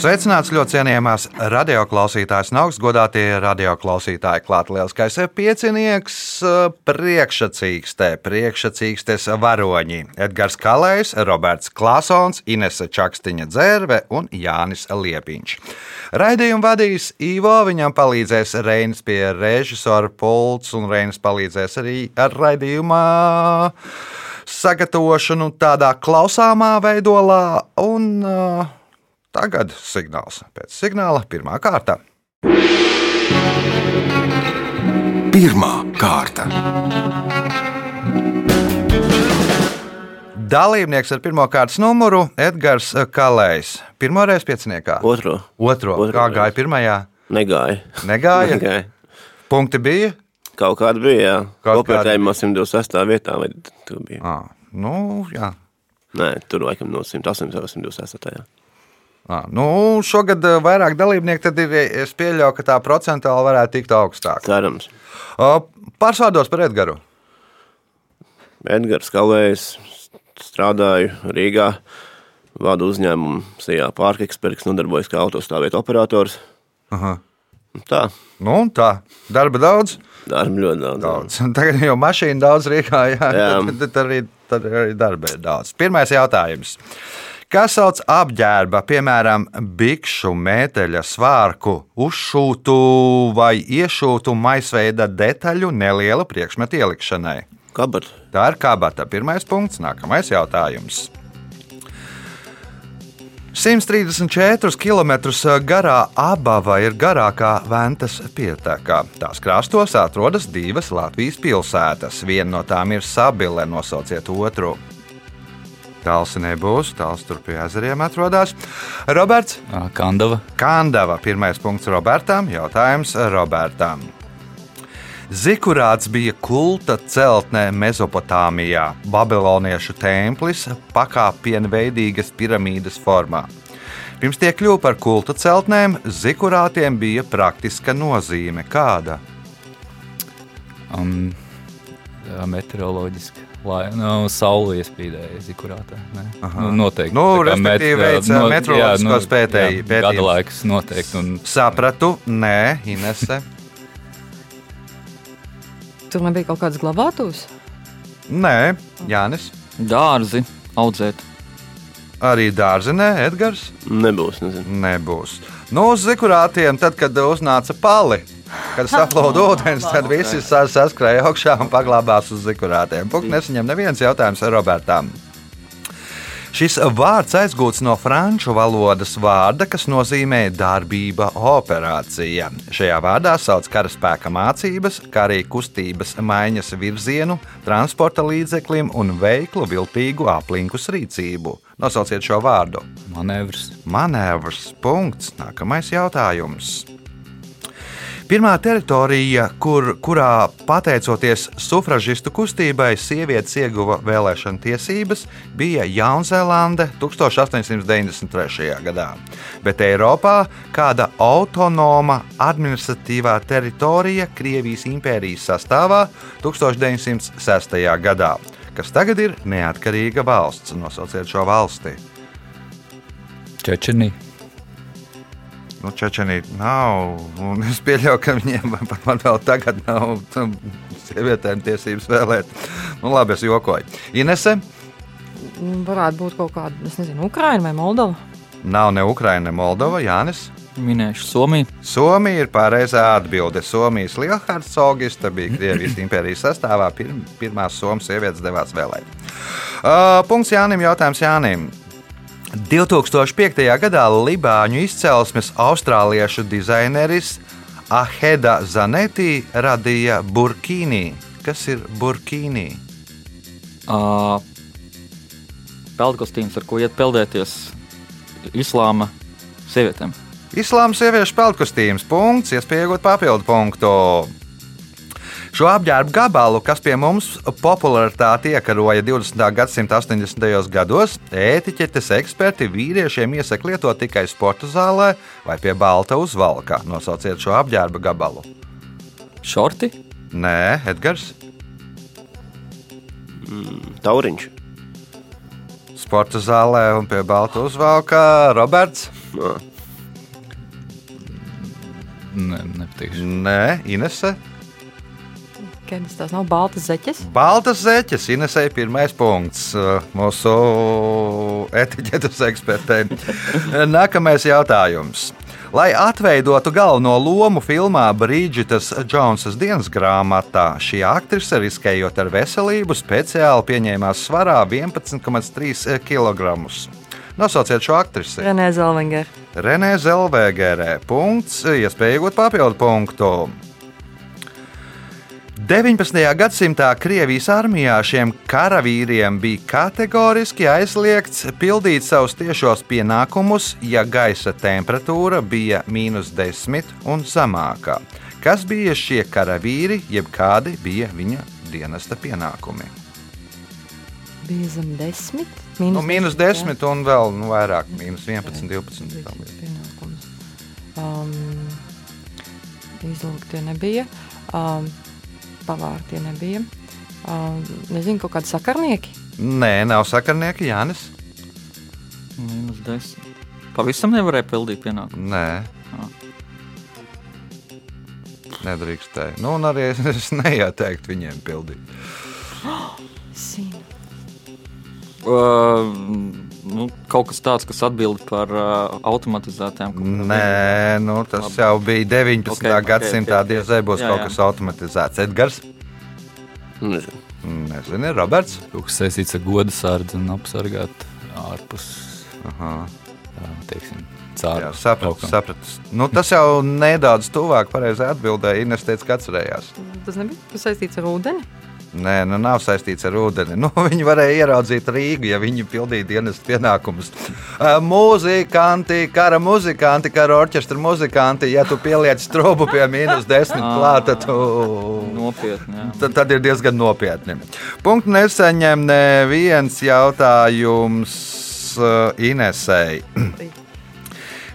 Sveicināts ļoti cienījamās radioklausītājas, augstgadātie radioklausītāji. Klāta lielskais piecinieks, priekšsacīkstē, priekšsacīkstes varoņi. Edgars Kalējs, Roberts Klasons, Inese Čakstiņa Dzērve un Jānis Liepiņš. Raidījumu vadīs Ivo, viņam palīdzēs Reinis pie režisora pults, un Reinis palīdzēs arī ar raidījumā sagatavošanu tādā klausāmā veidolā. Un, uh, Tagad signāls pēc signāla pirmā kārta. Pirmā kārta. Dalībnieks ar pirmā kārtas numuru Edgars Kalējs. Pirmā reize pieciniekā. Otro. Otro. Otro Kā gāja pirmajā? Negāja. Negāja. Negāja. Punkti bija. Kaut kāda bija, jā. Kaut Kopvērtējumā 128. vietā, vai tur bija? À, nu, jā. Nē, tur laikam no 108. vai 128. À, nu, šogad eh, vairāk dalībnieku, tad ir, es pieļauju, ka tā procentuāli varētu tikt augstāk. Cerams. Pārsvārdos par Edgars. Edgars Kalējs, strādāju Rīgā, vadu uzņēmumu Sijā Pārkeksperks, nodarbojas kā autostāvvietu operators. Aha. Tā, Nu, tā, darba daudz. darba ļoti daudz. daudz. Tagad jau mašīna daudz Rīgā, jā, Jā. Tad, tad, arī, tad arī darba ir daudz. Pirmais jautājums. Kas sauc apģērba, piemēram, bikšu, mēteļa, svārku, uzšūtu vai iešūtu maisveida detaļu nelielu priekšmetu ielikšanai? Kabat. Tā ir kabata. Pirmais punkts, nākamais jautājums. 134 km garā abava ir garākā Ventas pieteka. Tās krastos atrodas divas Latvijas pilsētas. Viena no tām ir Sabile, nosauciet otru. Tāls nebūs, tāls tur pie ezeriem atrodas. Roberts Kandava. Kandava. Pirmais punkts Robertam. Jautājums Robertam. Zikurāts bija kulta celtnē Mesopotāmijā, Babiloniešu templis pakāpienveidīgas piramīdas formā. Pirms tie kļuva par kulta celtnēm, zikurātiem bija praktiska nozīme. Kāda? Um, meteoroloģiski. Lai nu, saule iespīdēja zikurātā. Nu, noteikti. Nu, respektīvi veica meteoroloģiskos pētēji- jā, pētījumus. Gada laiks noteikti. Un, Sapratu, nē, Inese. Tur nebija kaut kādas glabātuves. Nē, Jānis. Dārzi audzēt. Arī dārzenē, Edgars. Nebūs, nezinu. Nebūs. Nu, uz zikurātiem, tad, kad uznāca pali, kad saplūda ūdens, tad visi sa- saskrēja augšā un paglābās uz zikurātiem. Punkts nesaņem neviens jautājums Robertam. Šis vārds aizgūts no franču valodas vārda, kas nozīmē darbība, operācija. Šajā vārdā sauc karaspēka mācības, kā arī kustības maiņas virzienu, transporta līdzeklim un veiklu, viltīgu aplinkus rīcību. Nosauciet šo vārdu. manevrs. Manevrs. Punkts. Nākamais jautājums. Pirmā teritorija, kur, kurā pateicoties sufražistu kustībai, sievietes ieguva vēlēšana tiesības, bija Jaunzēlande 1893. gadā. Bet Eiropā kāda autonoma administratīvā teritorija Krievijas impērijas sastāvā 1906. gadā, kas tagad ir neatkarīga valsts. Nosauciet šo valsti. Čečenī. Nu, Čečenija nav. Es pieļauju, ka viņiem pat man vēl tagad nav tam, sievietēm tiesības vēlēt. Nu, labi, es jokoju. Inese Mm, Varētu būt kaut kāda, es nezinu, Ukraina vai Moldova. nav ne Ukraina, ne Moldova. Jānis. Minēšu Somiju. Somija ir pareizā atbilde. Somijas lielhercogista bija Krievijas impērijas sastāvā. Pirm, pirmās Somijas sievietes devās vēlēt. Uh, punkts Jānim. Jautājums Jānim. 2005. gadā Libāņu izcelsmes austrāliešu dizaineris Aheda Zanetī radīja burkīni. Kas ir burkīni? Uh, Peldkostīms, ar ko iet peldēties islāma sievietēm. Islāma sieviešu peldkostīms. Punkts, iespēja iegūt papildu punktu. Šo apģērbu gabalu, kas pie mums popularitāti iekaroja 20. gadsimta 80. gados, ētiķetes eksperti vīriešiem iesaka lietot tikai sporta zālē vai pie balta uzvalka. Nosauciet šo apģērba gabalu. Šorti? Nē, Edgars. Tauriņš. Sporta zālē un pie balta uzvalka Roberts. Nā. Ne, nepatīkšu. Nē, Inese. Kādas tās nav baltas zeķes? Baltas zeķes, Inesē pirmais punkts uh, mūsu etiķetes ekspertei. Nākamais jautājums. Lai atveidotu galveno lomu filmā Brīdžitas Džonsas dienas grāmatā, šī aktrise, riskējot ar veselību, speciāli pieņēmās svarā 11,3 kg. Nosauciet šo aktrisi. Renē Zelvenger. Renē Zelvēgerē. Punkts, iespēja iegūt papildu punktu. 19. gadsimtā Krievijas armijā šiem karavīriem bija kategoriski aizliegts pildīt savus tiešos pienākumus, ja gaisa temperatūra bija mīnus 10 un zemākā. Kas bija šie karavīri, jeb kādi bija viņa dienesta pienākumi? Bija zem desmit. Nu, mīnus 10 jā. un vēl nu, vairāk, mīnus 11, 12. tam līdzīgi. Pienākums. Um, Izlūk tie nebija. Um, pavāri tie nebija. Um, nezinu, kaut kādi sakarnieki. Nē, nav sakarnieki Jānis. Minus 10. Pavisam nevarēja pildīt pienākumu. Nē. Nedrīkstēja. Nu, un arī es, neieteiktu viņiem pildīt. Zinu. Uh, nu, kaut kas tāds, kas atbild par uh, automatizētām Nē, nu, tas Labi. jau bija 19. Ok, ok, gadsimtā. ok, ok. Diez vai būs Jā, kaut jā. kas automatizēts. Edgars, Nezinu. nezinu, Roberts. Kaut kas saistīts ar godu sārdzi un apsargāt ārpus, Aha, tā, teiksim, jā, sapratu, sapratu. Nu, tas jau nedaudz tuvāk pareizai atbildēji. Ines teica, ka atcerējās. Tas nebija saistīts ar ūdeni. Nē, nu nav saistīts ar ūdeni. Nu, viņi varēja ieraudzīt Rīgu, ja viņi pildīja dienas pienākumus. Mūzikanti, kara muzikanti, kara orķestra muzikanti, ja tu pieliec strobu pie mīnus desmit klāt, tad tu Nopietni. Tad, tad ir diezgan nopietni. Punktu nesaņem neviens jautājums Inesei.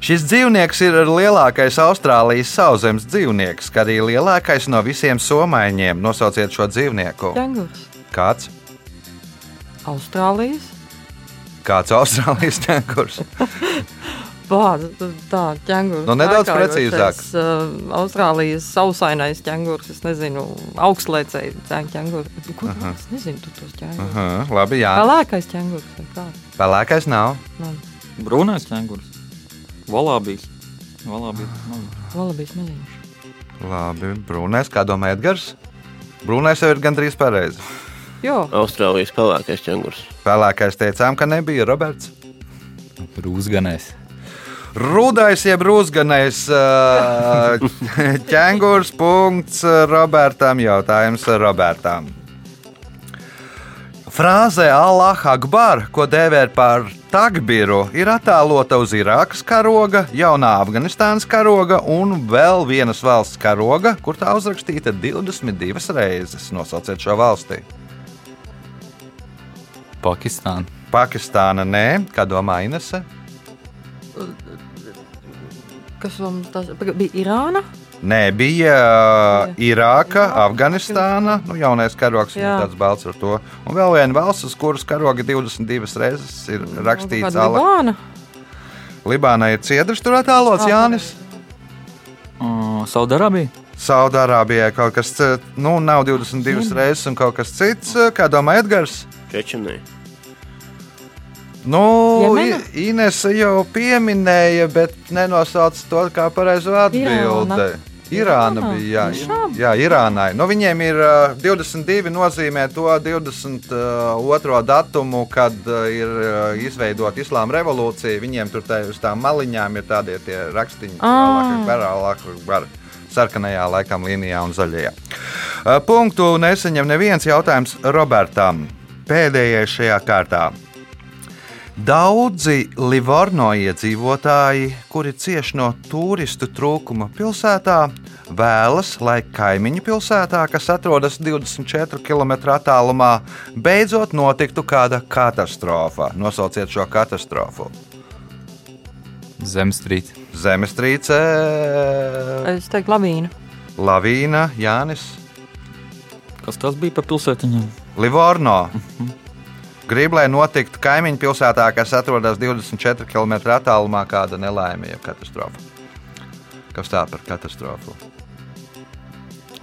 Šis dzīvnieks ir lielākais Austrālijas sauszemes dzīvnieks, kā arī lielākais no visiem somaiņiem. Nosauciet šo dzīvnieku. Ķengurs. Kāds? Austrālijas. Kāds Austrālijas ķēngurs? Tā, ķengurs. Nu, nedaudz precīzāk. Uh, Austrālijas sausainais ķengurs. Es nezinu, augstlēcēji ķengurs. Ko uh -huh. Es nezinu, tu tos ķengurs. Uh -huh. Aha, labi, jā. Pelēkais ķengurs vai kā? Pelēkais nav. Man Brūnais ķēngurs. Valābijas. Valābijas. vēl bija maziņš. Labi, brūnais, kā domā Edgars? Brūnais jau ir gandrīz pareizi. Jo, Austrālijas pelēkais ķēngurs. Pelēkais teicām, ka nebija Roberts. Rūsganais. Rudais, jeb rūsganais ķēngurs. Punkts Robertam. Jautājums Robertam. Frāze Allah Akbar, ko dēvē par takbiru, ir attēlota uz Irākas karoga, jaunā Afganistānas karoga un vēl vienas valsts karoga, kur tā uzrakstīta 22 reizes. Nosauciet šo valsti. Pakistāna. Pakistāna nē, kā domā Inese? kas mums tas bija? Irāna? Nē, bija uh, Irāka, Afganistāna, nu, jaunais karogs, Jā. tāds balts ar to. Un vēl viena valsts, uz kuras karoga 22 reizes ir rakstīts Allah. Libāna? Libānai ir ciedrs tur attēlots, Jā, Jānis. Uh, Saudarābija. Saudārābijai kaut kas, nu, nav 22 reizes un kaut kas cits, kā domā Edgars. Čečenē. Nu, Jemena? I- Inese jau pieminēja, bet nenosauca to kā pareizo atbildi. Irāna. Bija. Jā, Tiešām? jā Irānai. Nu, viņiem ir uh, 22, nozīmē to 22. datumu, kad uh, ir uh, izveidota Islāma revolūcija. Viņiem tur tā, uz tām maliņām ir tādi tie rakstīni, Ah. kas sarkanajā laikam līnijā un zaļajā. Punktu nesaņem neviens jautājums Robertam. Pēdējais šajā kārtā. Daudzi Livorno iedzīvotāji, kuri cieš no turistu trūkuma pilsētā, vēlas, lai kaimiņu pilsētā, kas atrodas 24 km attālumā, beidzot notiktu kāda katastrofa. Nosauciet šo katastrofu. Zemestrīce. Zemestrīce, Es teiktu, lavīna. lavīna, Jānis, Kas tas bija par pilsētiņiem? Livorno. Gribu, lai notiktu kaimiņu pilsētā, kas atrodas 24 km attālumā, kāda nelaime, jeb katastrofa. Kas tā par katastrofu?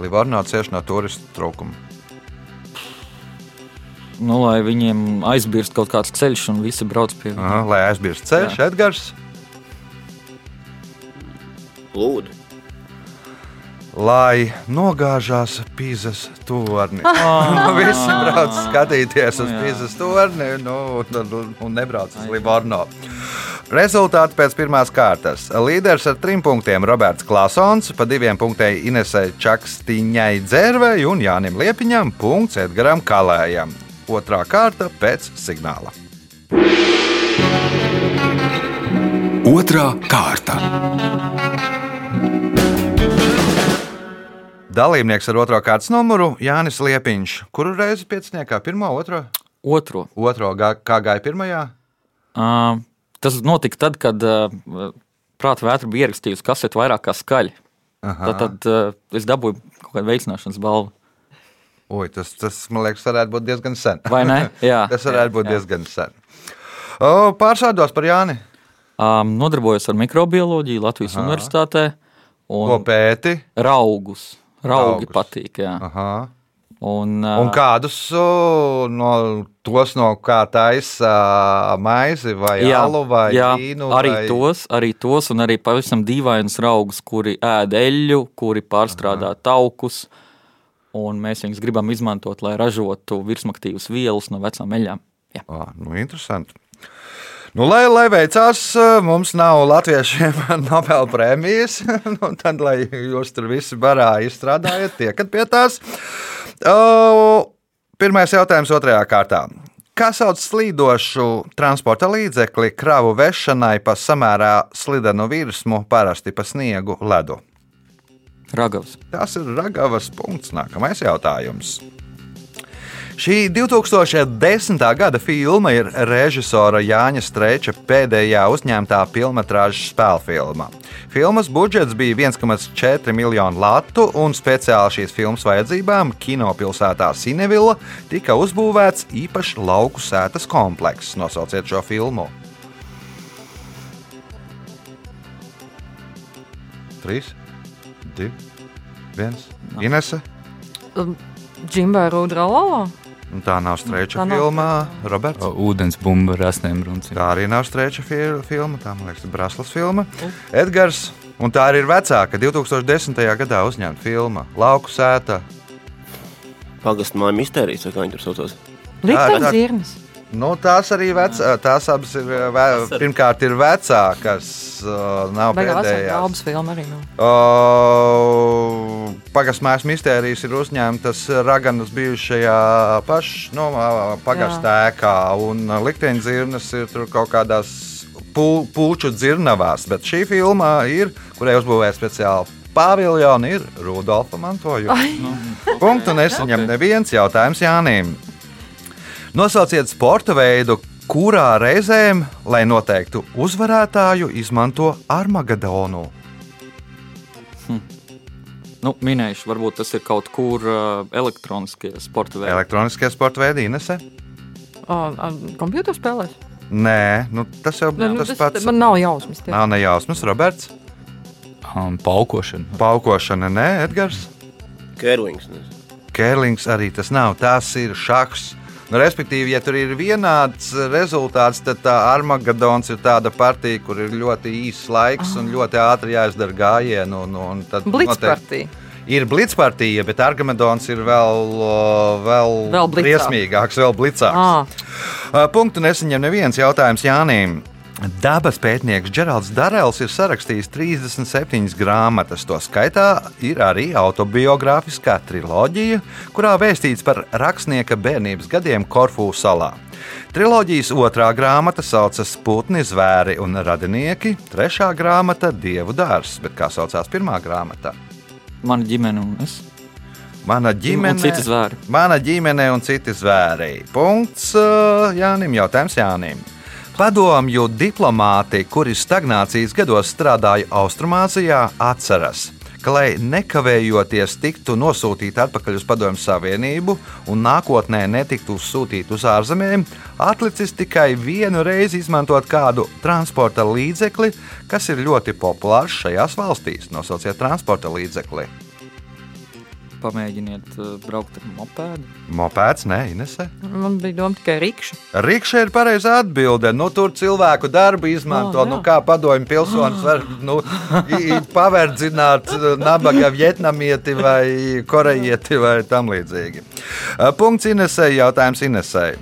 Livorno cieši no turistu trūkuma. Nu, lai viņiem aizbirst kaut kāds ceļš un visi brauc pie viņiem. Aha, lai aizbirst ceļš, Edgars, Lūdzu, lai nogāžās Pīzes torni. Nu, visi brauc skatīties uz. Pīzes torni nu, un, un, un nebrauc uz Livorno. Rezultāti pēc pirmās kārtas. Līderis ar trim punktiem Roberts Klasons, pa diviem punktiem Inesai Čakstīņai Dzervei un Jānim Liepiņam, punkts Edgaram Kalējam. Otrā kārta pēc signāla. Otra kārta. Dalībnieks ar otro kārtas numuru Jānis Liepiņš. Kuru reizi pieciniekā? Pirmā, otrā? Otro. Otro, gā- kā gāja pirmajā? Uh, tas notika tad, kad uh, prāta vētra bija ierakstījusi kaseti vairāk kā skaļi. Aha. Tad, tad uh, es dabūju kaut kādu veicināšanas balvu. Ui, tas, tas, man liekas, varētu būt diezgan sen. Vai ne? Jā, tas varētu būt jā. diezgan sen. O, pārsādos par Jāni. Um, nodarbojos ar mikrobioloģiju Latvijas Aha. Universitātē. Ko pēti? raugus. Raugi Raugus. patīk. Jā. Aha. Un, Un kādus no tos, no kā taisa maizi vai Jā, alu vai jā, vīnu? arī vai... tos, arī tos, un arī pavisam dīvainus raugus, kuri ēd eļļu, kuri pārstrādā taukus. Un mēs viņus gribam izmantot, lai ražotu virsmaktīvas vielas no vecām eļļām. Jā. Ah, nu, interesanti. Nu, lai, lai veicās, mums nav latviešiem Nobel prēmijas. nu, tad, lai jūs tur visi barā izstrādājat, tiekat pie tās. O, pirmais jautājums otrajā kārtā. Kā sauc slīdošu transporta līdzekli kravu vešanai pa samērā slidenu virsmu, parasti pa sniegu ledu? Ragavs. Tas ir Ragavas punkts. Nākamais jautājums. Šī 2010. gada filma ir režisora Jāņa Streča pēdējā uzņemtā filmas spēļu filma. Filmas budžets bija 1,4 miljonu latu, un speciāli šīs filmas vajadzībām kinopilsētā Sinevilla tika uzbūvēts īpašs lauku sētas komplekss. Nosauciet šo filmu. 3, 2, 1. Inese. Džimbai Rudralala. Un Tā nav streča Tā nav filma, Roberts. O, Ūdens bumba ar asnēm runcīm. Tā arī nav streča fi- filma, tā man liekas, Braslas filma. Edgars, un tā arī ir vecāka, 2010. gadā uzņemta filma Lauku sēta. pagastu māju mistērijas, vai kā viņi tur saucās. Likteņa zirnis. Nu, tās arī vecā, tās abas ir, ve, pirmkārt, ir vecākas, uh, nav pēdējās. albas filma arī nav. Pagasmēs mistērijas ir uzņemtas Raganas bijušajā pašā no, pagastā ēkā, un likteņdzirnas ir tur kaut kādās pū, puču dzirnavās. Bet šī filma ir, kurai uzbūvēta speciāli paviljoni, ir Rudolfa mantojuma. Punktu nesaņem neviens jautājums Jānim. Nosauciet sporta veidu, kurā reizēm, lai noteiktu uzvarētāju, izmanto Armagedonu. Nu, minējuši, varbūt tas ir kaut kur uh, elektroniskie sporta veidi. Elektroniskie sporta veidi, Inese? Computerspēlēs? Nē, nu, tas jau Ne, nu, tas tas, pats. man nav jausmas. tie. Nav nejausmas, Roberts. Um, paukošana. Paukošana, nē, Edgars. Kērlings. Kērlings arī tas nav. Tas ir šachs. Nu, respektīvi, ja tur ir vienāds rezultāts, tad tā Armagedons ir tāda partija, kur ir ļoti īss laiks un ļoti ātri jāizdara gājienu. Un, un tad noteikti-. Ir blitzpartija, bet Armagedons ir vēl, vēl, Vēl briesmīgāks, vēl blicāks. Ah, Punktu nesaņem neviens jautājums Jānim. Dabas pētnieks Geralds Darēls ir sarakstījis 37 grāmatas. To skaitā ir arī autobiogrāfiskā triloģija, kurā vēstīts par rakstnieka bērnības gadiem Korfu salā. Triloģijas otrā grāmata saucas Putni, Zvēri un Radinieki, trešā grāmata Dievu dārs, bet kā saucās pirmā grāmata? Mana ģimene un es. Mana ģimene, Un citi zvēri. Mana ģimene un citi zvēri. Punkts uh, Jānim, jautājums Jānim. Padomju diplomāti, kuri stagnācijas gados strādāja Austrumāzijā, atceras, ka, lai nekavējoties tiktu nosūtīti atpakaļ uz Padomju Savienību un nākotnē netiktu sūtīti uz ārzemēm, atlicis tikai vienu reizi izmantot kādu transporta līdzekli, kas ir ļoti populārs šajās valstīs. Nosauciet transporta līdzekli. Pamēģiniet uh, braukt ar mopēdu. Mopēds, nē, Inese. Man bija doma tikai rīkša. Rīkšķi ir pareizā atbilde. Nu, tur cilvēku darbu izmanto. Oh, nu, kā padomju pilsonis var nu, paverdzināt uh, nabaga vietnamieti vai korejieti vai tam līdzīgi. Uh, Punkts Inesei, jautājums Inesei.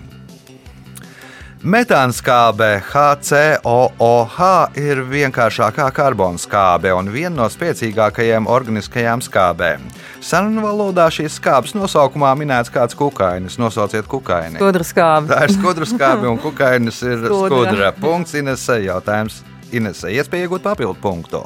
Metānskābe HCOOH ir vienkāršākā karbona skābe un viena no spēcīgākajām organiskajām skābēm. Sarunu valodā šīs skābes nosaukumā minēts kāds kukainis. Nosauciet kukaini. Kodra skābe. Tā ir skudra skābe un kukainis ir Skudra. skudra. Punkts Inesē. Jautājums Inesē. Iespēja iegūt papildu punktu.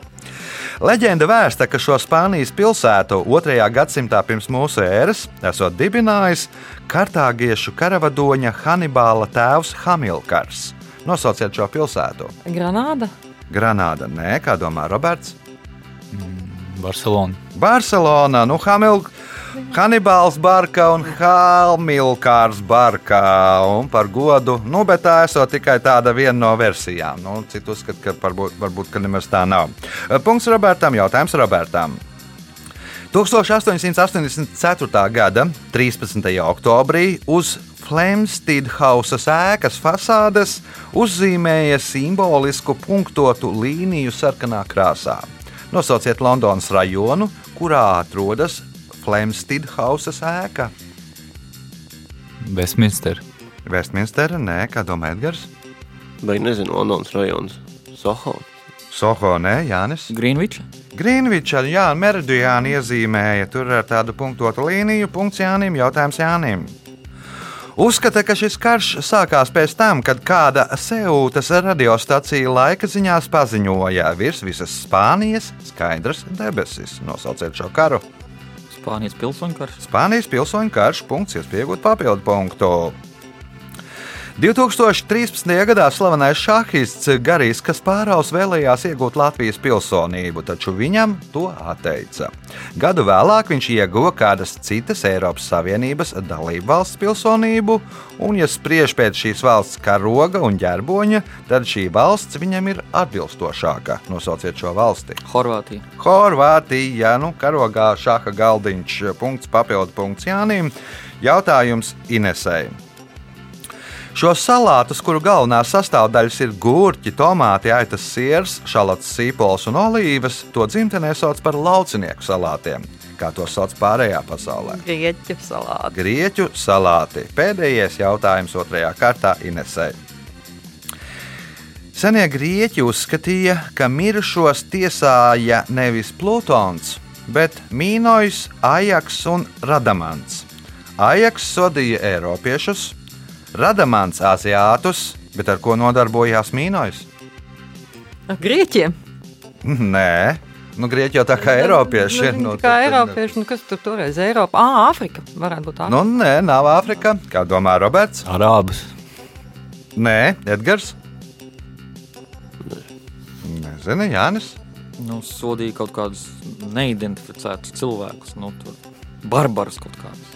Leģenda vēsta, ka šo Spānijas pilsētu 2. gadsimtā pirms mūsu ēras esot dibinājis kartāgiešu karavadoņa Hanibāla tēvs Hamilkars. Nosauciet šo pilsētu. Granāda. Granāda, nē, kā domā Roberts. Barcelona. Barcelona, nu, Hamil, Hanibāls Barka un Hamilkārs Barka. Un par godu, nu, bet tā esot tikai tāda viena no versijām. Nu, Citu uzskata, ka varbūt, varbūt ka nemaz tā nav. Punkts Robertam, jautājums Robertam. 1884. gada 13. oktobrī uz Flemstedhausas ēkas fasādes uzzīmēja simbolisku punktotu līniju sarkanā krāsā. Nosauciet Londonas rajonu, kurā atrodas Flemstedhausas ēka. Westminster. Westminstera, nē, kā domā Edgars. Vai nezinu, Londonas rajons. Soho. Soho, nē, Jānis. Greenwich. Grīnviča, Jā, Meridiāna iezīmēja tur ar tādu punktotu līniju. Punkts Jānim, jautājums Jānim. Uzskata, ka šis karš sākās pēc tam, kad kāda Seūtas radiostacija laika ziņās paziņoja virs visas Spānijas skaidrs debesis. Nosauciet šo karu. Spānijas pilsoņu karš. Spānijas pilsoņu karš, punkts, iespējot papildu punktu. 2013. gadā slavenais šahists Garijs Kaspāraus vēlējās iegūt Latvijas pilsonību, taču viņam to atteica. Gadu vēlāk viņš ieguva kādas citas Eiropas Savienības dalību valsts pilsonību, un, ja spriež pēc šīs valsts karoga un ģerboņa, tad šī valsts viņam ir atbilstošāka. Nosauciet šo valsti. Horvātija. Horvātija, nu, karogā šāda galdiņš, punkts, papildu punkts Jānim. Jautājums Inesai. Šos salātus, kuru galvenās sastāvdaļas ir gurķi, tomāti, aitas siers, šalots, sīpols un olīvas, to dzimtenē sauc par laucinieku salātiem, kā to sauc pārējā pasaulē. Grieķu salāti. Grieķu salāti. Pēdējais jautājums otrajā kārtā Inesai. Senie grieķi uzskatīja, ka mirušos tiesāja nevis Plutons, bet Mīnojs, Ajaks un Radamants. Ajaks sodīja Eiropiešus, Radamants Asiātus, bet ar ko nodarbojās Mīnojs? Ar Grieķiem. Nē, nu, Grieķi jau tā kā Eiropieši. Nu, nu, kā tad- Eiropieši, nu kas tur toreiz Eiropa? Ā, Āfrika. Varētu būt Āfrika. Nu, nē, nav Āfrika. Kā domā Roberts? Arābus. Nē, Edgars. Nezinu, Jānis. Nu, sodīja kaut kādus neidentificētus cilvēkus. Nu, tur barbarus kaut kādus.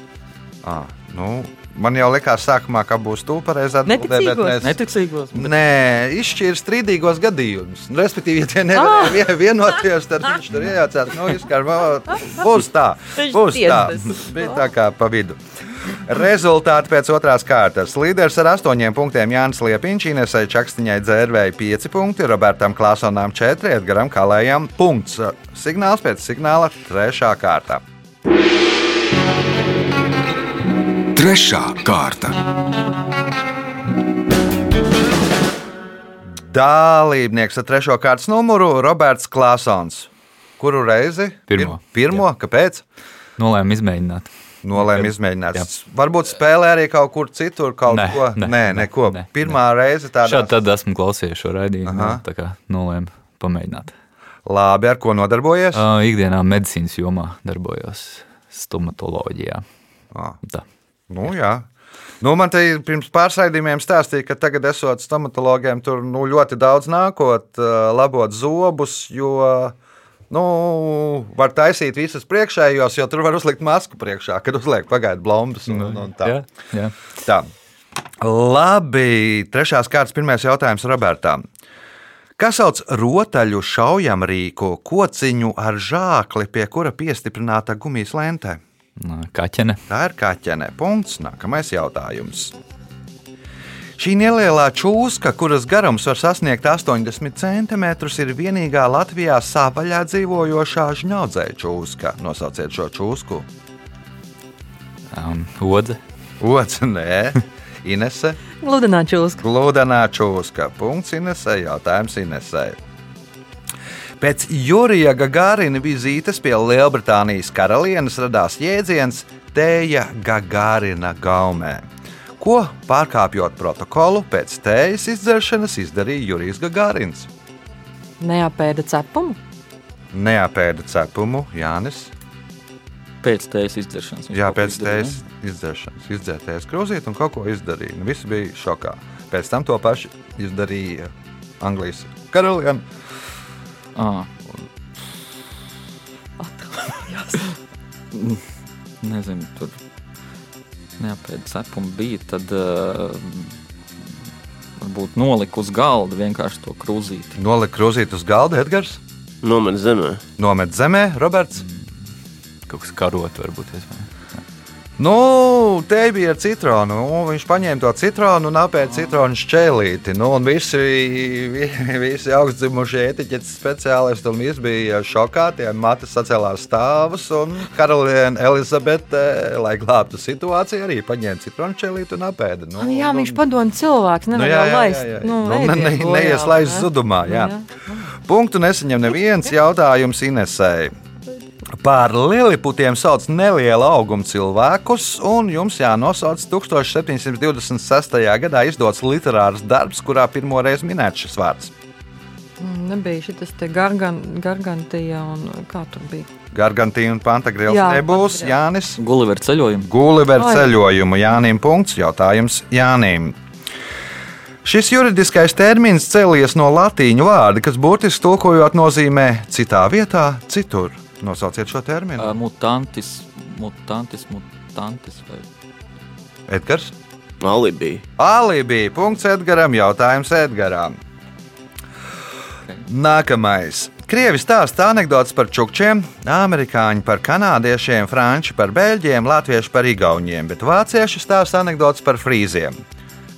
À, nu, man jau likās, sākumā, ka būs tu pareizā atbildē, bet mēs- Neticīgos. bet Nē, izšķirs strīdīgos gadījumus. Nu, Respektīvi, ja tie nevarēja ah! vienoties, tad viņš tur iejaucās. Nu, izskar, būs tā, būs tā. Bija tā kā pa vidu. Rezultāti pēc otrās kārtas. Līderis ar astoņiem punktiem Jānis Liepiņš, Inesai Čakstiņai dzērvēja 5 punkti, Robertam Klāsonām 4, Edgaram Kalējam punkts. Signāls pēc signāla trešā kārta. Trešā kārta. Dalībnieks ar trešo kārtas numuru Roberts Klāsons. Kuru reizi? Pirmo. Pir pirmo? Kāpēc? Nolēmu izmēģināt. Nolēma izmēģināt. Varbūt spēlē arī kaut kur citur, kaut Nē, ko. nē, nē, nē, neko. nē, Pirmā reize tāda. Šādi tad esmu klausījies šo raidījumu. Aha. Tā kā nolēmu pamēģināt. Labi, ar ko nodarbojies? Uh, ikdienā medicīnas jomā darbojos stomatoloģijā. Ah. Tā. Nu, jā. Nu, man te ir pirms pāris raidījumiem stāstīja, ka tagad, esot stomatologiem, tur nu, ļoti daudz nākot, ā, labot zobus, jo nu, var taisīt visas priekšējos, jo tur var uzlikt masku priekšā, kad uzliek pagaidu blombas. Un, un, un tā. Jā, jā. Tā. Labi, trešās kārtas pirmais jautājums Robertam. Kas sauc rotaļu šaujamrīku kociņu ar žākli, pie kura piestiprināta gumijas lentē? Kaķene. Tā ir kaķene. Punkts. Nākamais jautājums. Šī nelielā čūska, kuras garums var sasniegt 80 cm, ir vienīgā Latvijā sāpaļā dzīvojošā žņaudzēja čūska. Nosauciet šo čūsku. Um, Odze. Otrs, nē, Inese. Gludinā čūska. Glūdenā čūska. Punkts Inesē. Jautājums Inesē. Pēc Jurija Gagārina vizītes pie Lielbritānijas karalienes radās jēdziens Tēja Gagārina gaumē. Ko pārkāpjot protokolu pēc tējas izdzeršanas izdarīja Jurijs Gagārins? Neapēda cepumu. Neapēda cepumu Jānis. Pēc tējas izdzeršanas. Jā, pēc tējas izdzeršanas izdzērties krūzīt un kaut ko izdarīja. Nu, Visi bija šokā. Pēc tam to pašu izdarīja Anglijas karaliene. Ne? Ā, nezinu, tur neapēda cepumu bija. Tad uh, varbūt nolika uz galda vienkārši to krūzīti. Nolika krūzīt uz galda Edgars. Nomet zemē. Nomet zemē, Roberts. Kaut kas karot varbūt. iespējams. Nu, te bija ar citronu. Nu, viņš paņēma to citronu un apēda citronu šķēlīti. Nu, un visi, vi- visi augstdzimušie etiķetes speciālisti un visi bija šokā. Tie matas sacēlās stāvus. Un karaliene Elizabete, lai glābtu situāciju, arī paņēma citronu šķēlīti un apēda. Nu, Nu, jā, nu, viņš padomā cilvēks. Nevar jau laist. Nu, nu, ne, ne, aiziet bojā, neieslēdz vai ne? zudumā. Jā. Nu, Punktu nesaņem neviens jautājums Inesēji. Par liliputiem sauc nelielu augumu cilvēkus, un jums jānosauc 1726. gadā izdots literārs darbs, kurā pirmo reizi minēts šis vārds. Mm, Nebija šis te gargan, gargantija un kā tur bija. Gargantīna un Pantagrils Jā, nebūs Pantagriels. Jānis. Gulliver ceļojumu. Gulliver Ai. ceļojumu Jānim. Punkts. Jautājums Jānim. Šis juridiskais termins cēlies no latīņu vārda, kas burtiski tulkojot nozīmē citā vietā, citur. Nosauciet šo terminu. Uh, mutantis, mutantis, mutantis. Vai... Edgars. Alibi. Alibi. Punkts Edgaram. Jautājums Edgaram. Nākamais. Krievi stāsta anekdotas par čukčiem, amerikāņi par kanādiešiem, franči par beļģiem, latvieši par igauniem, bet vācieši stāsta anekdotas par frīziem.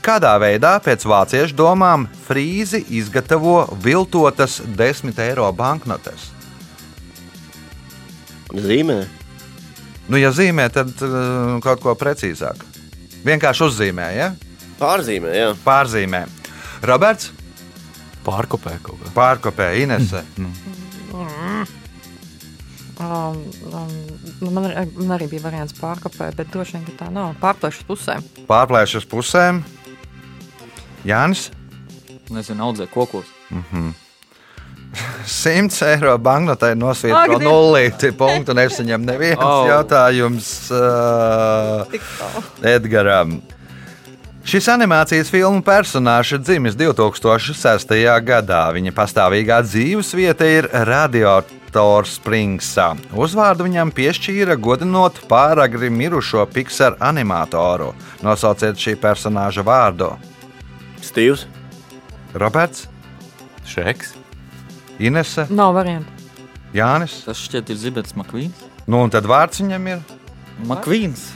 Kādā veidā pēc vāciešu domām frīzi izgatavo viltotas 10 eiro banknotes? Zīmē. Nu, ja zīmē, tad uh, kaut ko precīzāk. Vienkārši uzzīmē, ja? Pārzīmē, jā. pārzīmē. Roberts Pārkopē kaut kā. pārkopē Inese. Um, um, nu, man, ar- man arī bija variants pārkopē, bet droši vien ka tā nav. Pārplēšas pusēm. Pārplēš uz pusēm. Jānis. Nezinu, audzē kokos. 100 eiro banknotē Dievs. nulīti. Punktu nesaņem neviens oh. Oh. jautājums uh. Edgaram. Šis animācijas filmu personāžs ir dzimis 2006. gadā. Viņa pastāvīgā dzīves vieta ir Radiator Springsā. Uzvārdu viņam piešķīra godinot pāragri mirušo Pixar animatoru. Nosauciet šī personāža vārdu. Stīvs. Roberts, Šreks. Inese, Nav variantu. Jānis. Tas šķiet ir Zibets Makvīns. Nu, un tad vārds viņam ir. Makvīns.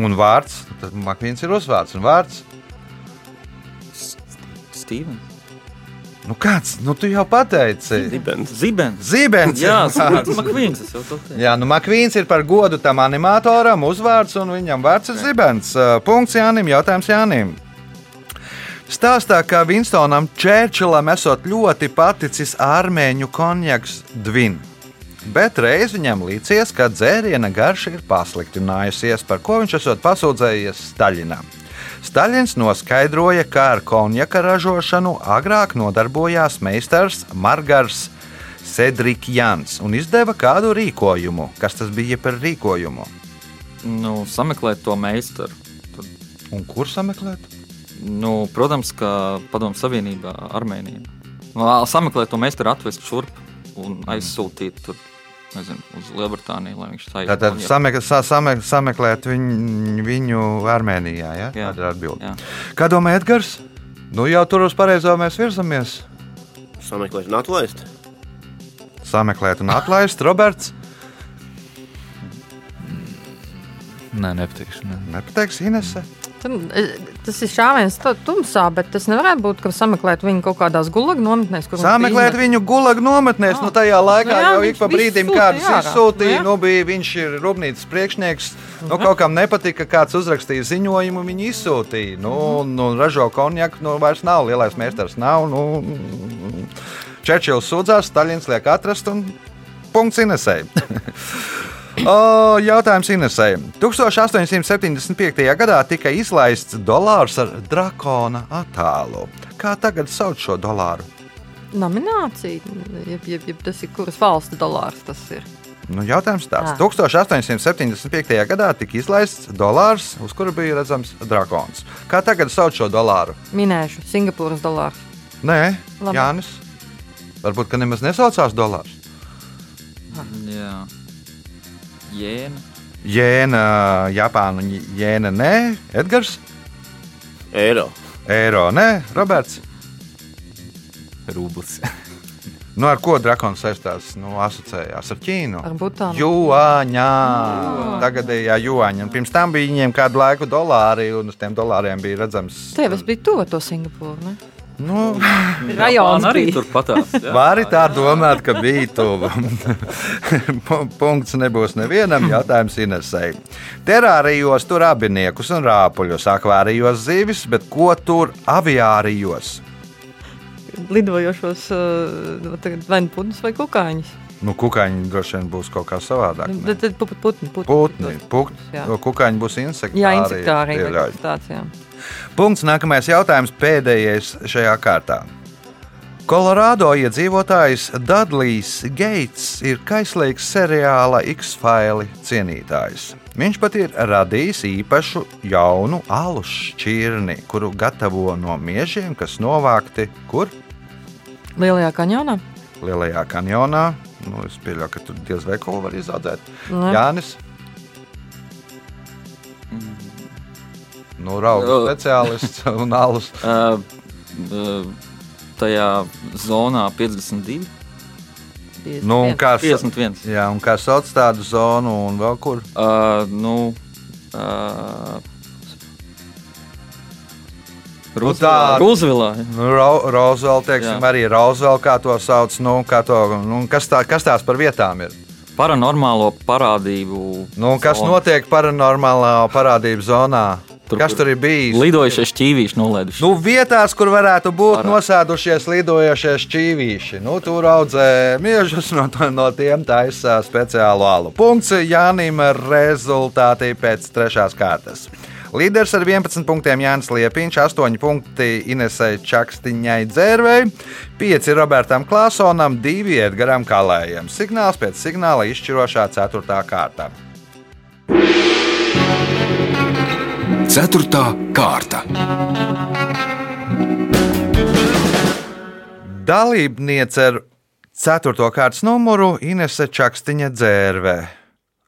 Un vārds, tad Makvīns ir uzvārds un vārds. Stīvens. Nu kāds, nu tu jau pateici. Dibens. Zibens. Zibens. Jā, ir vārds. Zibens Makvīns. Jā, nu Makvīns ir par godu tam animatoram, uzvārds, un viņam vārds ir Zibens. Punkts Jānim, jautājums Jānim. Stāstā, ka Vinstonam Čērčilam esot ļoti paticis armēņu konjaks Dvin. Bet reiz viņam līdzies, ka dzēriena garša ir pasliktinājusies, par ko viņš esot pasūdzējies Staļinam. Staļins noskaidroja, ka ar konjaka ražošanu agrāk nodarbojās meistars Margars Cedriks Jans un izdeva kādu rīkojumu. Kas tas bija par rīkojumu? Nu, sameklēt to meistaru. Tad, Un kur sameklēt? Nu, protams, ka Padomu Savienībā, Armēnijā. Nu, sameklēt to meistaru, atvest šurp un aizsūtīt tur, nezinu, uz Lielbritāniju, lai viņš sajūta. Tātad samek, sa, samek, sameklēt viņu, viņu Armēnijā. Ja? Jā. Tāda ir atbilde. Kā domā Edgars? Nu jau tur uz pareizo mēs virzamies. Sameklēt un atlaist. Sameklēt un atlaist Roberts. Nē, nepatīkšu. Ne. Nepateiks Inese. E, Tas ir šāviens tu- tumsā, bet tas nevarētu būt, ka sameklēt viņu kaut kādās gulagu nometnēs. Sameklēt izmet. viņu gulagu nometnēs. Ah. Nu, tajā laikā jā, jau ik pa brīdim kādus izsūtīja. Nu bija, viņš ir rūpnīcas priekšnieks. Nu, Mhm. kaut kam nepatika, kāds uzrakstīja ziņojumu, viņi izsūtīja. Nu, Mhm. nu, ražo konjaku, nu, vairs nav. Lielais meistars nav. Nu, Čečils sūdzās, Staļins liek atrast un punkts Inesei. O, jautājums Inesei. 1875. gadā tika izlaists dolārs ar drakona attēlu. Kā tagad sauc šo dolāru? Nominācija, jeb, jeb, jeb tas ir kuras valsts dolārs tas ir. Nu, jautājums tāds. Ah. 1875. gadā tika izlaists dolārs, uz kura bija redzams drakons. Kā tagad sauc šo dolāru? Minēšu, Singapūras dolārs. Nē, Labi. Jānis. Varbūt, ka nemaz nesaucās dolārs. Jā, jēna. Jēna, Japāna, jēna, nē, Edgars, Eiro. eiro, nē, Roberts. Rūblis. Nu, ar ko drakons saistās? Nu, asociējās ar Ķīnu. Ar Butānu. Juāņā. Tagadējā juāņa. Un pirms tam bija viņiem kādu laiku dolāri, un uz tiem dolāriem bija redzams. Tev es biju to, to Singapūru. Ne? Nu, Rajons arī bija. tur patās. jā. Vari tā domāt, ka bija tuvu. Pu- Punkts nebūs nevienam. Jautājums Inesai. Terārijos tur abiniekus un rāpuļus, akvārijos zivis, bet ko tur aviārijos? Lidojošos uh, tagad vai nu putnus vai kukaiņus. Nu, kukaiņi droši vien būs kaut kā savādāk. ne? Tad, putni, putni, putni. Putni. Kukaiņi būs insekti. Jā, insektāri. Tāds, jā. Punkts. Nākamais jautājums, pēdējais šajā kārtā. Kolorādo iedzīvotājs Dudlijs Geits ir kaislīgs seriāla X-File cienītājs. Viņš pat ir radījis īpašu jaunu alu šķirni, kuru gatavo no miežiem, kas novākti kur? Lielajā kanjonā. Lielajā kanjonā. Nu, es pieļauju, ka tur diez vai ko var izaudzēt. Jānis. Nu, raugu speciālists un alus. Tajā zonā 52, Nu, un kā, sa- 51. jā, un kā sauc tādu zonu un vēl kur? Uh, nu, uh, tā- Rūzvilā. Nu, Rozvēl, teiksim, Jā. arī Rozvēl, kā to sauc. Nu, kā to, nu, kas, tā, kas tās par vietām ir? Paranormālo parādību. Nu, kas zona. notiek paranormālā parādību zonā? Tur, kas tur ir bijis? Lidojušie šķīvīši nolaiduši. Nu, vietās, kur varētu būt Parā- nosēdušies lidojošie šķīvīši. Nu, tur audzē miežus, no, no tiem taisa speciālu alu. Punkts Jānim rezultātī pēc trešās kārtas. Līderis ar 11 punktiem Jānis Liepiņš, 8 punkti Inesai Čakstiņai Dzērvei, 5 Robertam Klāsonam, 2 Edgaram Kalējam. Signāls pēc signāla izšķirošā 4. kārta. Ceturtā kārta. Dalībniece ar 4. kārtas numuru Inese Čakstiņa Dzērvē.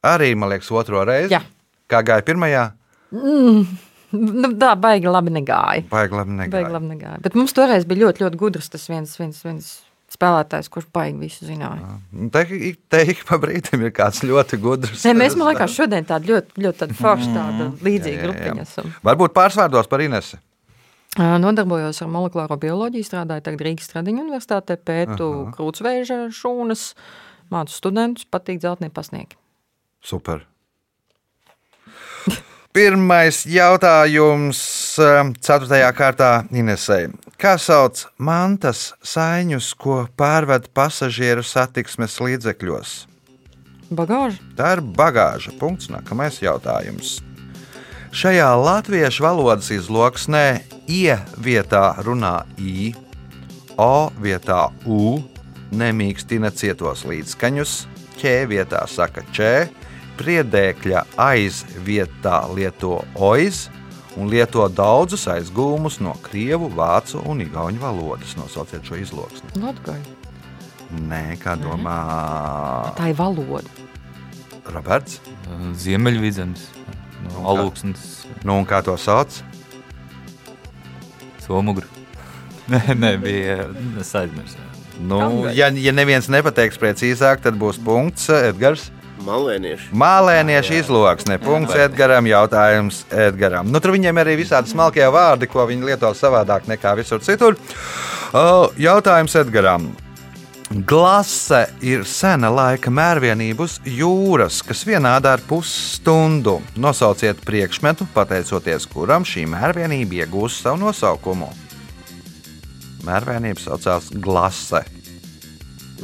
Arī, man liekas, otro reizi. Jā. Kā gāja pirmajā? Nu, tā baigi labi negāja. Baigi labi Baigi negāja. labi negāja. Bet mums toreiz bija ļoti, ļoti gudrs tas viens, viens, viens spēlētājs, kurš baigi visu zināja. Nu, Te, te ik pa brīdim ir kāds ļoti gudrs. Nē, mēs, man liekas, šodien tāda ļoti, ļoti forša, tāda līdzīga jā, jā. grupiņa esam. Varbūt pārsvārdos par Inesi. Ā, Nodarbojos ar molekulāro bioloģiju, strādāju tagad Rīgas Stradiņu universitātē, pētu krūtsvēža šūnas, mācu studentus, patīk dzeltnie pasniegi. Super. Pirmais jautājums, um, 4. kārtā Inesei. Kā sauc mantas saiņus, ko pārved pasažieru satiksmes līdzekļos? Bagāža. Tā ir bagāža. Punkts. Nākamais jautājums. Šajā latviešu valodas izloksnē I vietā runā I, O vietā U, nemīkstina cietos līdzskaņus, ķē vietā saka čē, priedēkļa aiz vietā lieto oiz un lieto daudzus aizgūmus no krievu, vācu un igauņu valodas. Nosauciet šo izloksni. Latgaļa. Nē, kā domā Tā ir valoda. Roberts? Ziemeļvidzemes, no Alūksnes, Nu, un kā to sauc? Somugru. Nē, nē, bija es aizmirsu. Nu, ja, ja neviens nepateiks precīzāk, tad būs punkts Edgars. Malvēnieši. Mālēniešu izloksne. Punkts Edgaram. Jautājums Edgaram. Nu, tur viņiem arī visādi smalkie vārdi, ko viņi lieto savādāk nekā visur citur. Uh, Jautājums Edgaram. Glase ir sena laika mērvienība uz jūras, kas vienāda ar pusstundu. Nosauciet priekšmetu, pateicoties kuram šī mērvienība iegūst savu nosaukumu. Mērvienība saucās glase.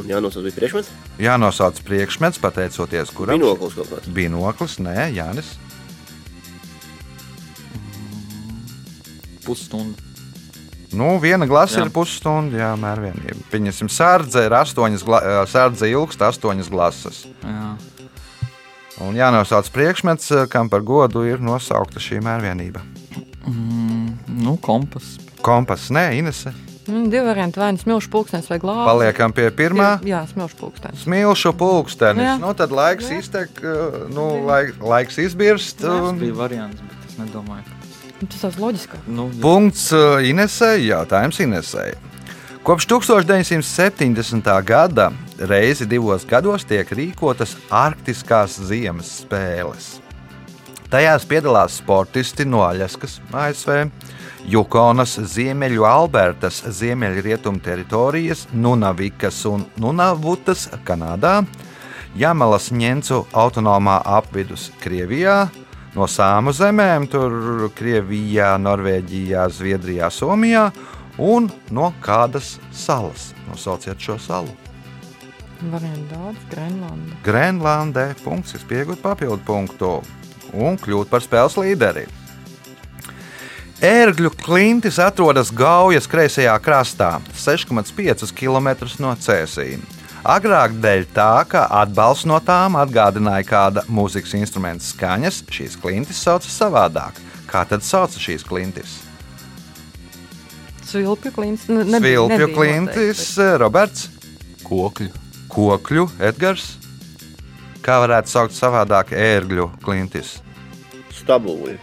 Un jānosauc bija priekšmets. Jānosauc priekšmets, pateicoties kuram Binoklis kaut kāds. Binoklis, nē, Jānis. Pusstunda. Nu, viena glasa Jā. ir pusstunda, jā, mērvienība. Pieņemsim, sārdze ir astoņas, sārdze ilgst astoņas glasas. Jā. Un jānosauc priekšmets, kam par godu ir nosaukta šī mērvienība. Nu, kompas. Kompas, nē, Inese. Mm, Divi varianti, vai nu smilšu pulkstenis vai glāze. Paliekam pie pirmā. Jā, smilšu pulkstenis. Smilšu pulkstenis. Jā. Nu, tad laiks iztek, ā, nu, laik, laiks izbirst. Tas un- bija variants, bet es nedomāju, Nu, Tas tas loģiskāk. nu, jā. Punkts uh, Inesai. Jautājums Inesai. Kopš 1970. gada reizi divos gados tiek rīkotas Arktiskās ziemas spēles. Tajās piedalās sportisti no Aļaskas, ASV, Jukonas, Ziemeļu Albertas, Ziemeļrietumu teritorijas, Nunavikas un Nunavutas, Kanādā, Jamalas ņemcu autonomā apvidus Krievijā, no Sāmu zemēm, tur Krievijā, Norvēģijā, Zviedrijā, Somijā un no kādas salas. Nosauciet šo salu. Varianti daudz, Grenlanda. Grenlandē punkts, kas pieaugot papildu punktu un kļūt par spēles līderi. Ērgļu klintis atrodas Gaujas kreisajā krastā, 6,5 km no Cēsīm. Agrāk dēļ tā, ka atbalsts no tām atgādināja kāda mūzikas instrumenta skaņas, šīs klintis sauca savādāk. Kā tad sauca šīs klintis? Svilpju klintis. Nu, nebija- Svilpju klintis, noteikti, Roberts, Kokļu. kokļu, Edgars. Kā varētu saukt savādāk ērgļu klintis? Stabuli.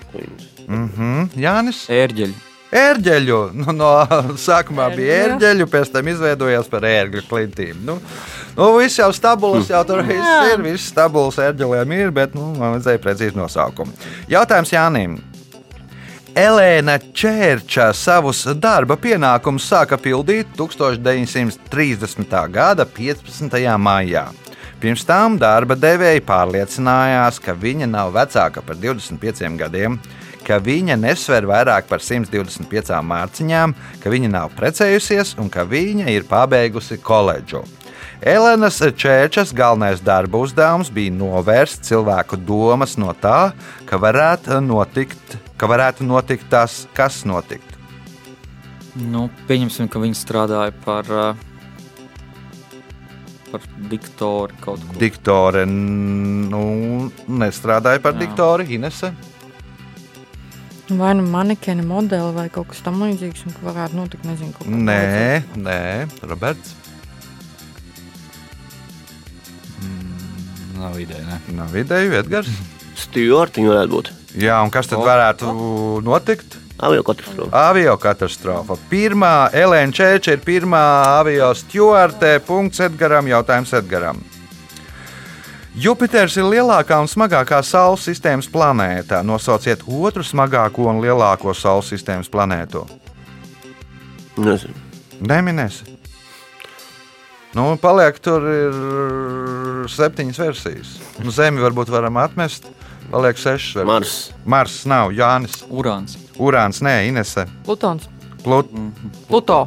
Klīns. Mhm, Jānis. ērģeļi. Ērģeļu. Nu, no sākumā bija Ērģeļu. ērģeļu, pēc tam izveidojās par ērgļu klintīm. Nu, nu, viss jau stabulas, jau tur viss ir. Viss stabulas ērģelēm ir, bet nu, man vajadzēja precīzi nosaukumu. Jautājums Jānim. Elēna Čērča savus darba pienākumus sāka pildīt 1930. gada 15. maijā. Pirms tam darba devēja pārliecinājās, ka viņa nav vecāka par 25 gadiem, ka viņa nesver vairāk par 125 mārciņām, ka viņa nav precējusies un ka viņa ir pabeigusi koledžu. Elenas Čēčas galvenais darba uzdevums bija novērst cilvēku domas no tā, ka varētu notikt, ka varētu notikt tas, kas notikt. Nu, pieņemsim, ka viņi strādāja par, uh, par diktoru kaut ko. Diktore nu, nestrādāja par Jā. diktoru Inese. Vai nu manikēna modeli vai kaut kas tamlīdzīgs, un ka varētu notikt, nezinu, kaut kas Nē, nē, Roberts. Nav ideja. Ne? Nav ideju, Edgars. Stjortiņi varētu būt. Jā, un kas tad O. varētu notikt? Avio katastrofa. Avio katastrofa. Pirmā Elēna Čēča ir pirmā avio stūrte. Punkts Edgaram. Jautājums Edgaram. Jupiters ir lielākā un smagākā Saules sistēmas planēta. Nosauciet otru smagāko un lielāko Saules sistēmas planētu. Nezinu. Neminēsi. Nu, paliek tur ir septiņas versijas. Nu, Zemi varbūt varam atmest. Paliek sešas versijas. Mars. Mars nav, Jānis. Urāns. Urāns, nē, Inese. Plutons. Plut, Pluto.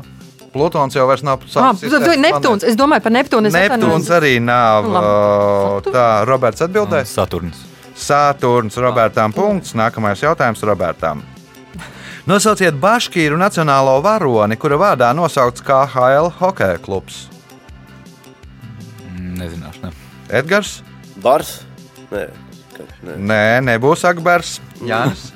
Plutons jau vairs nav Ah, Saules sistēmas Neptūns. Es domāju par Neptūnu. es Neptūns arī nav. Labi. ā, Tā, Roberts atbildēs. Saturns. Saturns Robertam punkts. Nākamais jautājums Robertam. Nosauciet Baškīru nacionālo varoni, kura vārdā nosaukts KHL hokeja klubs. Nezināšu. Ne. Edgars. Bars? Nē. Nē, nebūs Akbars. Jānis.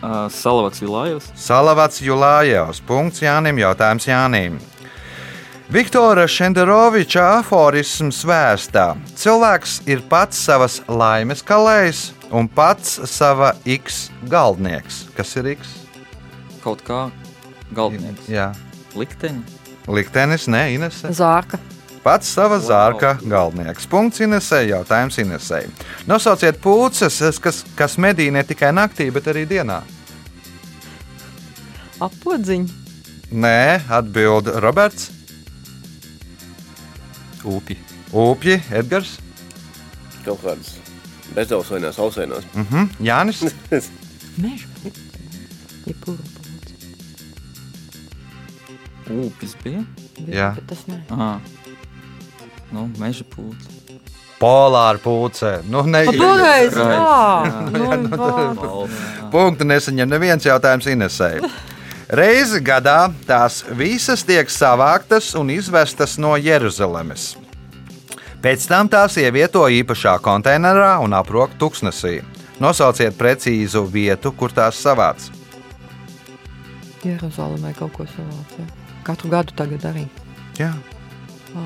Salavats Vilājos. Salavats Julājevs. Punkts Jānim. Jautājums Jānim. Viktora Šenderoviča aforisms vēstā: Cilvēks ir pats savas laimes kalējs un pats sava X galdnieks. Kas ir X? Kaut kā galvenais. Jā, Likteņi. liktenis, ne Inese. Zārka. Pats sava zārka galdnieks. Punkts Inesē, jautājums Inesē. Nosauciet pūces, kas, kas medī ne tikai naktī, bet arī dienā. Apodziņa. Nē, atbild Roberts. Upji. Upji, Edgars, Kaut kādas bezausainās, ausainās. mhm. Jānis. Meža. Jebkura pūce. Upis bija. Jā. Tas nē. Nu, meža pūce. Polāra pūce. Nu, ne, Pareizi! Jā, nu, vā. Balva. Punktu nesaņem neviens jautājums Inesē. Reizi gadā tās visas tiek savāktas un izvestas no Jeruzalemes. Pēc tam tās ievieto īpašā konteinerā un aprok tuksnesī. Nosauciet precīzu vietu, kur tās savāc. Jeruzalemē kaut ko savāc. jā. Katru gadu tagad arī. Jā. Ā,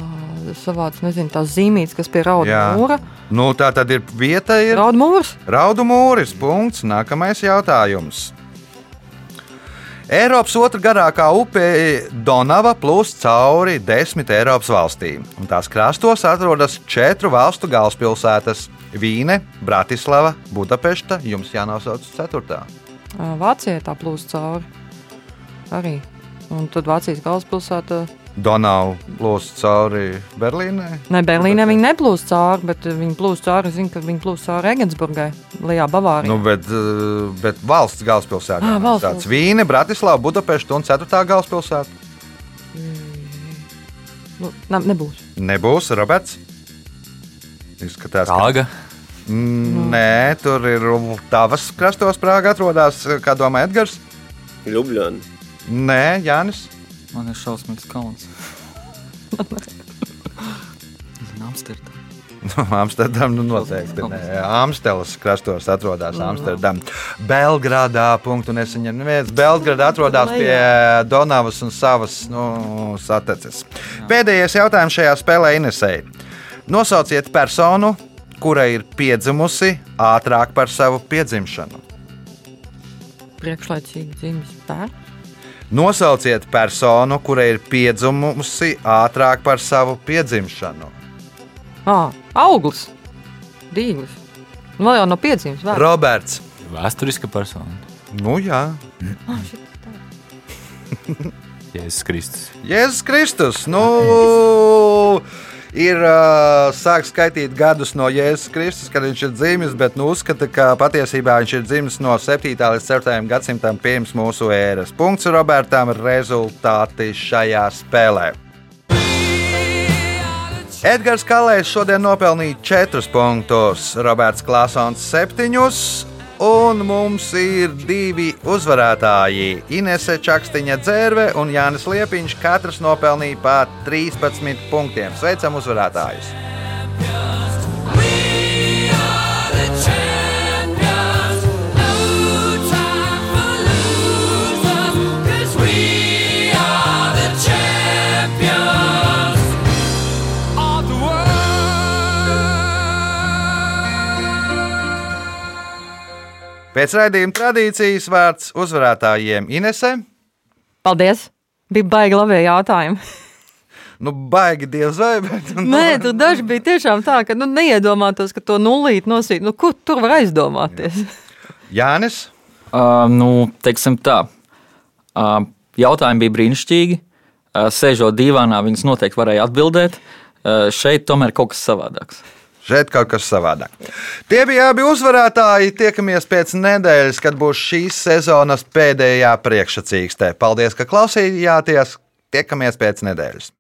Savāc, nezinu, tās zīmītes, kas pie rauda mūra. Nu, tā tad ir vieta, ir Rauda mūrs. Raudu mūris. Punkts. Nākamais jautājums. Eiropas otrā garākā upe Donava plūst cauri desmit Eiropas valstīm, un tās krastos atrodas četru valstu galvaspilsētas - Vīne, Bratislava, Budapešta. Jums jānosauc ceturtā. Ā, Vācijai tā plūst cauri. Arī. Un tad Vācijas galvaspilsēta. Donava plūst cauri Berlīnai. Ne, Berlīnē viņi neplūst cauri, bet viņi plūst cauri. Zinu, ka viņi plūst cauri Regensburgai, Lijā, Bavārijā. Nu, bet, eh, bet valsts galvaspilsēta Ā, valsts tāds - Vīne, Bratislava, Budapešta un ceturtā galvaspilsēta. nu, ne, nebūs. Nebūs Roberts. Izskatās, ka Prāga. Mm, Nē, tur ir tavas krastos Prāga atrodas. Kā domā Edgars? Ljubljana. Nē, Jānis. Man ir šausmīgs. Zinu, Amsterdam. Nu, Amsterdam nu noteikti. Nē, Amstelas krastos atrodas Amsterdam. Belgradā punktu nesaņem neviens. Belgrada atrodas pie Donavas un savas nu, sateces. Pēdējais jautājums šajā spēlē Inesei. Nosauciet personu, kura ir piedzimusi ātrāk par savu piedzimšanu. Priekšlaicīgi dzimis bērns. Nosauciet personu, kura ir piedzimusi ātrāk par savu piedzimšanu. Ah, auglis. Dīglis. Nu, vēl jau no piedzīmes. vēl. Roberts. Vēsturiska persona. Nu, jā. Ah, šit tā. Jēzus Kristus. Jēzus Kristus. Nu, ir uh, sākts skaitīt gadus no Jēzus Kristus, kad viņš ir dzimis, bet nu, uzskata, ka patiesībā viņš ir dzimis no 7. līdz 4. gadsimtam pirms mūsu ēras. Punkts Robertam rezultāti šajā spēlē. Edgars Kalējs šodien nopelnīja 4 punktus, Roberts Klasons 7. Un mums ir divi uzvarētāji. Inese Čakstiņa dzērve un Jānis Liepiņš. Katrs nopelnīja pa 13 punktiem. Sveicam uzvarētājus! Pēc raidījuma tradīcijas vārds uzvarētājiem Inese. Paldies! Bija baigi labi jautājumi. Nu, baigi dievs vai, bet. Nu, Nē, tur daži bija tiešām tā, ka nu, neiedomātos, ka to nulīt nosīt. Nu, kur tur var aizdomāties? Jānis. Uh, nu, teiksim tā. Uh, jautājumi bija brīnišķīgi. Uh, sēžot divānā, viņas noteikti varēja atbildēt. Uh, šeit tomēr kaut kas savādāks. Šeit kaut kas savādāk. Tie bija abi uzvarētāji. Tiekamies pēc nedēļas, kad būs šīs sezonas pēdējā priekšsacīkstē. Paldies, ka klausījāties! Tiekamies pēc nedēļas!